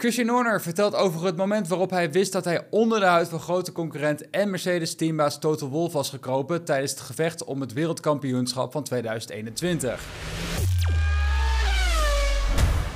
Christian Horner vertelt over het moment waarop hij wist dat hij onder de huid van grote concurrent en Mercedes-teambaas Toto Wolff was gekropen tijdens het gevecht om het wereldkampioenschap van 2021.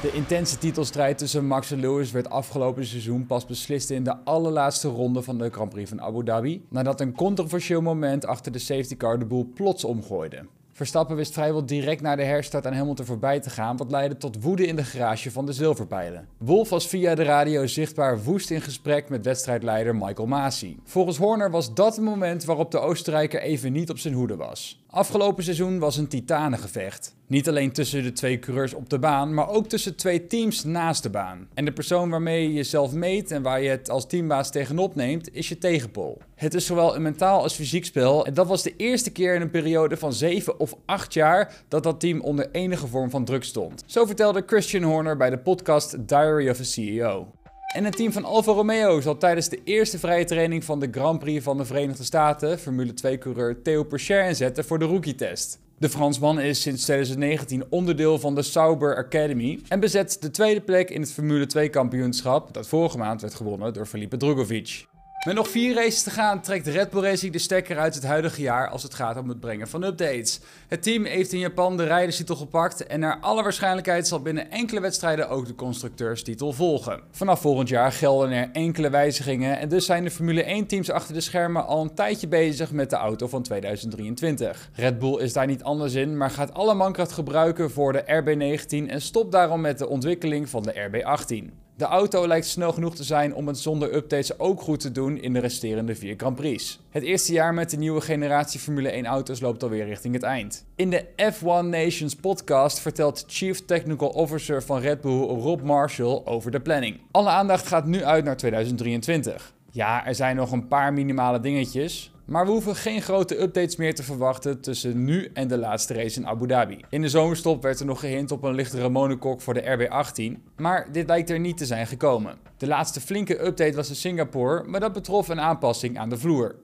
De intense titelstrijd tussen Max en Lewis werd afgelopen seizoen pas beslist in de allerlaatste ronde van de Grand Prix van Abu Dhabi, nadat een controversieel moment achter de safety car de boel plots omgooide. Verstappen wist vrijwel direct na de herstart aan Hamilton voorbij te gaan, wat leidde tot woede in de garage van de zilverpijlen. Wolf was via de radio zichtbaar woest in gesprek met wedstrijdleider Michael Masi. Volgens Horner was dat het moment waarop de Oostenrijker even niet op zijn hoede was. Afgelopen seizoen was een titanengevecht. Niet alleen tussen de twee coureurs op de baan, maar ook tussen twee teams naast de baan. En de persoon waarmee je jezelf meet en waar je het als teambaas tegenop neemt, is je tegenpol. Het is zowel een mentaal als fysiek spel en dat was de eerste keer in een periode van 7 of 8 jaar dat dat team onder enige vorm van druk stond. Zo vertelde Christian Horner bij de podcast Diary of a CEO. En het team van Alfa Romeo zal tijdens de eerste vrije training van de Grand Prix van de Verenigde Staten Formule 2-coureur Theo Pourchaire inzetten voor de rookie-test. De Fransman is sinds 2019 onderdeel van de Sauber Academy en bezet de tweede plek in het Formule 2-kampioenschap dat vorige maand werd gewonnen door Felipe Drugovich. Met nog vier races te gaan trekt Red Bull Racing de stekker uit het huidige jaar als het gaat om het brengen van updates. Het team heeft in Japan de rijderstitel gepakt en naar alle waarschijnlijkheid zal binnen enkele wedstrijden ook de constructeurstitel volgen. Vanaf volgend jaar gelden er enkele wijzigingen en dus zijn de Formule 1 teams achter de schermen al een tijdje bezig met de auto van 2023. Red Bull is daar niet anders in, maar gaat alle mankracht gebruiken voor de RB19 en stopt daarom met de ontwikkeling van de RB18. De auto lijkt snel genoeg te zijn om het zonder updates ook goed te doen in de resterende vier Grand Prix. Het eerste jaar met de nieuwe generatie Formule 1 auto's loopt alweer richting het eind. In de F1 Nations podcast vertelt Chief Technical Officer van Red Bull Rob Marshall over de planning. Alle aandacht gaat nu uit naar 2023. Ja, er zijn nog een paar minimale dingetjes, maar we hoeven geen grote updates meer te verwachten tussen nu en de laatste race in Abu Dhabi. In de zomerstop werd er nog gehint op een lichtere monocoque voor de RB18, maar dit lijkt er niet te zijn gekomen. De laatste flinke update was in Singapore, maar dat betrof een aanpassing aan de vloer.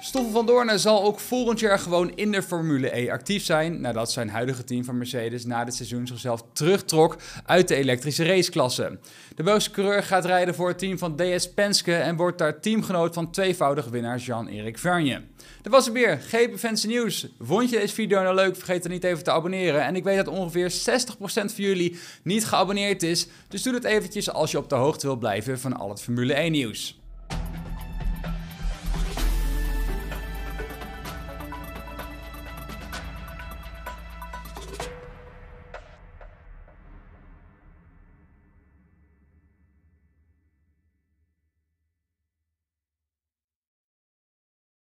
Stoffel van Doornen zal ook volgend jaar gewoon in de Formule E actief zijn, nadat zijn huidige team van Mercedes na dit seizoen zichzelf terugtrok uit de elektrische raceklasse. De Belgische coureur gaat rijden voor het team van DS Penske en wordt daar teamgenoot van tweevoudig winnaar Jean-Eric Vergne. Dat was het weer, GP Fancy Nieuws. Vond je deze video nou leuk? Vergeet dan niet even te abonneren. En ik weet dat ongeveer 60% van jullie niet geabonneerd is, dus doe het eventjes als je op de hoogte wil blijven van al het Formule 1 nieuws.